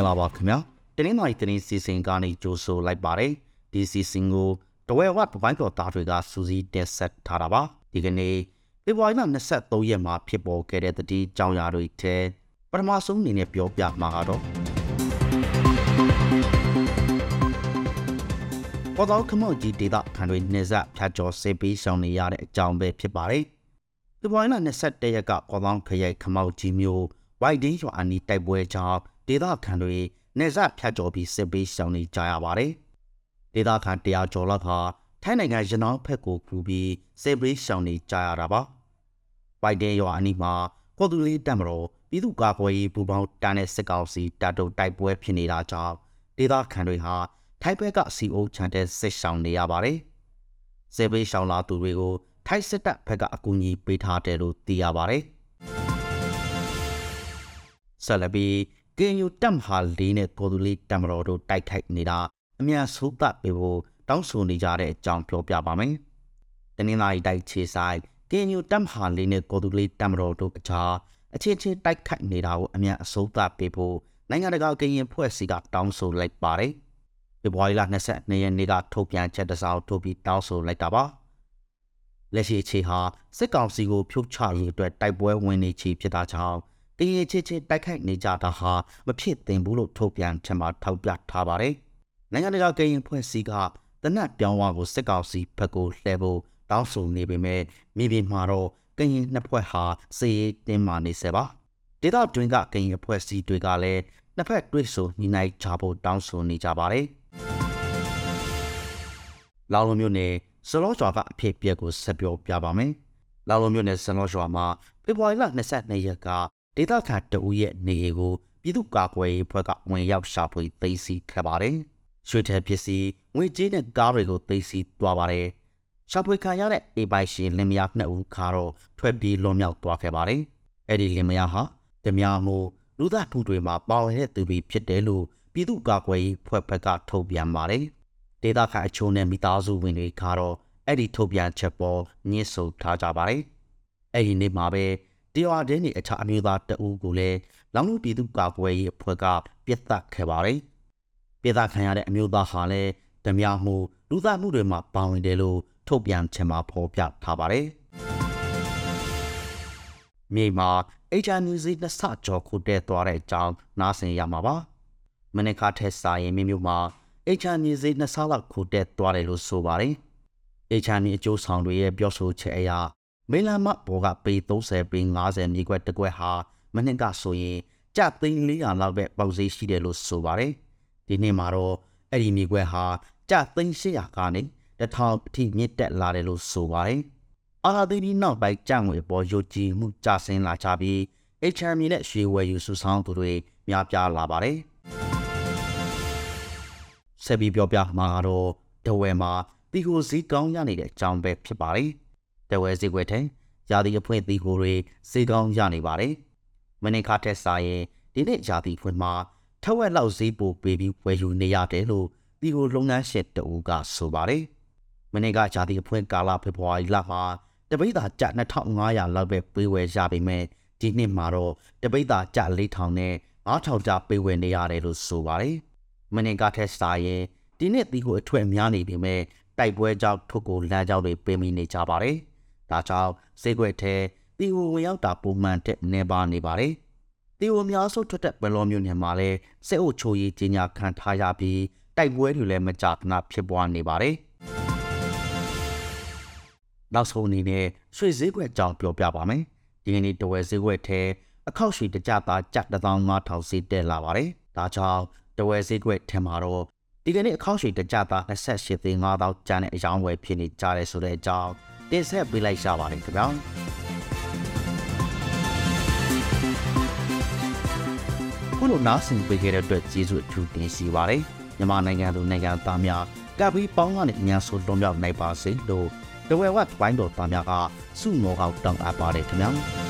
္ဂလာပါခင်ဗျာတနင်္လာရီတင်းစီစဉ်ကနေကြိုဆိုလိုက်ပါတယ်ဒီစီစဉ်ကိုတဝဲဝတ်ဘိုင်းတော်သားတွေကစူးစီးတက်ဆက်ထားတာပါဒီကနေ့ဖေဖော်ဝါရီလ23ရက်မှာဖြစ်ပေါ်ခဲ့တဲ့တတိကြောင်ရာတွေထဲပထမဆုံးအနေနဲ့ပြောပြမှာကတော့ပေါ်တော့ခမော့ကြီးဒေတာခံတွေနေဆက်ဖြတ်ကျော်စေးပြီးဆောင်နေရတဲ့အကြောင်းပဲဖြစ်ပါတယ်ဖေဖော်ဝါရီလ21ရက်ကပေါ်တော့ခရိုင်ခမော့ကြီးမျိုးဝိုက်ဒင်းရွာအနီးတိုက်ပွဲကြောင့် ဒေသခံတွေနေဆက်ဖြတ်ကျော်ပြီးစစ်ပေးရှောင်နေကြရပါတယ်။ဒေသခံတရားကျော်လောက်ဟာထိုင်းနိုင်ငံရနောင်းဖက်ကိုကူပြီးစစ်ပေးရှောင်နေကြရတာပါ။ပိုက်တဲ့ရွာအနီးမှာကော်တူလေးတက်မတော်ပြည်သူ့ကာကွယ်ရေးပူးပေါင်းတန်းတဲ့စစ်ကောင်စီတပ်တို့တိုက်ပွဲဖြစ်နေတာကြောင့်ဒေသခံတွေဟာထိုင်းဘက်ကစီအိုချန်တဲ့စစ်ရှောင်နေရပါတယ်။စစ်ပေးရှောင်လာသူတွေကိုထိုင်းစစ်တပ်ဘက်ကအကူအညီပေးထားတယ်လို့သိရပါတယ်။ဆက်လက်ပြီး ကင်ယူတက်မဟာလေးနဲ့ပေါ်တူလေးတက်မတော်တို့တိုက်ခိုက်နေတာအများဆိုးသတ်ပေးဖို့တောင်းဆိုနေကြတဲ့အကြောင်းပြောပြပါမယ်။တနင်္လာရီတိုက်ခြေဆိုင်ကင်ယူတက်မဟာလေးနဲ့ပေါ်တူလေးတက်မတော်တို့အကြားအချင်းချင်းတိုက်ခိုက်နေတာကိုအများအဆိုးသတ်ပေးဖို့နိုင်ငံတကာကရင်ဖွဲ့စည်းကတောင်းဆိုလိုက်ပါတယ်။ဖေဖော်ဝါရီလ22ရက်နေ့ကထုတ်ပြန်ချက်တစ်စောင်ထုတ်ပြီးတောင်းဆိုလိုက်တာပါ။လက်ရှိအခြေဟာစစ်ကောင်စီကိုဖြုတ်ချရေးအတွက်တိုက်ပွဲဝင်နေချီဖြစ်တာကြောင့် တရေချစ်ချစ်တိုက်ခိုက်နေကြတာဟာမဖြစ်သင့်ဘူးလို့ထုတ်ပြန်ချက်မှာထောက်ပြထားပါတယ်။နိုင်ငံတကာကရင်ဖွဲ့စည်းကတနတ်ပြောင်းဝါကိုစစ်ကောင်စီဘက်ကိုလှည့်ဖို့တောင်းဆိုနေပေမဲ့မြေပြင်မှာတော့ကရင်နှစ်ဖွဲ့ဟာစေရေးတင်းမာနေစေပါ။ဒေသတွင်းကကရင်ဖွဲ့စည်းတွေကလည်းနှစ်ဖက်တွေ့ဆုံညီနိုင်ကြဖို့တောင်းဆိုနေကြပါတယ်။လောင်လုံးမျိုးနဲ့စလောကျွာကအဖြစ်ပြက်ကိုဆက်ပြောပြပါမယ်။လောင်လုံးမျိုးနဲ့စလောကျွာမှာဖေဖော်ဝါရီလ22ရက်က ဒေသခံတအူးရဲ့နေအိမ်ကိုပြည်သူ့ကာကွယ်ရေးဖွဲ့ကဝင်ရောက်ရှာဖွေသိမ်းဆည်းခဲ့ပါတယ်။ရွှေထဲပစ္စည်းငွေကြေးနဲ့ကားတွေကိုသိမ်းဆည်းသွားပါတယ်။ရှာဖွေခံရတဲ့အေပိုင်ရှင်လင်မယားနှစ်ဦးခါတော့ထွက်ပြေးလွန်မြောက်သွားခဲ့ပါတယ်။အဲ့ဒီလင်မယားဟာတမယာမှုလူသားမှုတွေမှာပါဝင်တဲ့သူတွေဖြစ်တယ်လို့ပြည်သူ့ကာကွယ်ရေးဖွဲ့ဘက်ကထုတ်ပြန်ပါတယ်။ဒေသခံအချို့နဲ့မိသားစုဝင်တွေကတော့အဲ့ဒီထုတ်ပြန်ချက်ပေါ်ညှင်းဆိုထားကြပါတယ်။အဲ့ဒီနေ့မှာပဲ တရွာတင်းနေအခြားအမျိုးသားတအူးကိုလည်းလောင်လူပြည်သူ့ကာကွယ်ရေးအဖွဲ့ကပြစ်တက်ခဲ့ပါတယ်။ပြစ်တက်ခံရတဲ့အမျိုးသားဟာလည်းဓမြမှုလူသားမှုတွေမှာပါဝင်တယ်လို့ထုတ်ပြန်ချင်မှာဖော်ပြထားပါတယ်။မြေမှာ HNUC နှစ်ဆကျော်ခုတည်းသွားတဲ့အကြောင်းနားဆင်ရမှာပါ။မနစ်ခါထက်စာရင်မြို့မြို့မှာ HNUC နှစ်ဆလောက်ခုတည်းသွားတယ်လို့ဆိုပါတယ်။ HNUC အကျိုးဆောင်တွေရဲ့ပြောဆိုချက်အရ မေလမဘောကပေ30ပေ50မြေခွက်တစ်ခွက်ဟာမနှစ်ကဆိုရင်ကြသိန်း400လောက်ပဲပေါက်ဈေးရှိတယ်လို့ဆိုပါတယ်။ဒီနေ့မှာတော့အဲ့ဒီမြေခွက်ဟာကြသိန်း800ကနေတစ်ထောင်အထိမြင့်တက်လာတယ်လို့ဆိုပါတယ်။အာဟာသိဒီနောက်ပိုင်းကြံ့ငွေပေါ်ယုတ်ကြည်မှုကျဆင်းလာကြပြီး HM နဲ့ရွှေဝယ်ယူစုဆောင်သူတွေများပြားလာပါတယ်။ဆက်ပြီးပြောပြမှာကတော့တဝဲမှာတီကိုစည်းကောင်းရနေတဲ့အကြောင်းပဲဖြစ်ပါတယ်။ တဝဲစီခွေထဲယာတီအဖွင့်သီကိုတွေစေကောင်းရနေပါတယ်။မနေ့ကထက်စာရင်ဒီနေ့ယာတီဖွင့်မှာထက်ဝက်လောက်ဈေးပိုပေးပြီးဝယ်ယူနေရတယ်လို့ဒီကိုလုပ်ငန်းရှင်တအူးကဆိုပါတယ်။မနေ့ကယာတီအဖွင့်ကာလဖေဖော်ဝါရီလမှာတပိတ်သာကျ2500လောက်ပဲပေးဝယ်ရပေမဲ့ဒီနှစ်မှာတော့တပိတ်သာကျ4000နဲ့9000ကျပေးဝယ်နေရတယ်လို့ဆိုပါတယ်။မနေ့ကထက်စာရင်ဒီနှစ်ဒီကိုအထွတ်များနေပေမဲ့တိုက်ပွဲကြောင့်ထုတ်ကိုလမ်းကြောင်းတွေပေးမိနေကြပါတယ်။ ဒါကြောင့်စေခွက်ထဲတီဝဝင်ရောက်တာပုံမှန်တဲ့နေပါနေပါတယ်။တီဝအများစုထွက်တဲ့ဘလောမျိုးနယ်မှာလည်းစစ်အုပ်ချုပ်ရေးကြီးညာခံထားရပြီးတိုက်ပွဲတွေလည်းမကြာခဏဖြစ်ပွားနေပါတယ်။နောက်ဆုံးအနေနဲ့ရွှေဈေးကွက်ကြောင်းပြောပြပါမယ်။ဒီကနေ့တဝယ်ဈေးကွက်ထဲအခောက်ရွှေတကြသားကျပ်15000ဈေးတက်လာပါတယ်။ဒါကြောင့်တဝယ်ဈေးကွက်ထဲမှာတော့ဒီကနေ့အခောက်ရွှေတကြသား28သိန်း5000ကျန်တဲ့အယောင်းဝယ်ဖြစ်နေကြတယ်ဆိုတဲ့အကြောင်း တင်ဆက်ပေးလိုက်ရပါတယ်ခင်ဗျာခုလိုနားဆင်ပေးခဲ့တဲ့အတွက်ကျေးဇူးအထူးတင်ရှိပါတယ်မြန်မာနိုင်ငံသူနိုင်ငံသားများကပ်ပြီးပေါင်းကနေအများဆုံးလွန်မြောက်နိုင်ပါစေလို့တဝဲဝတ်ပိုင်းတော်သားများကစုမောကောက်တောင်းအပ်ပါတယ်ခင်ဗျာ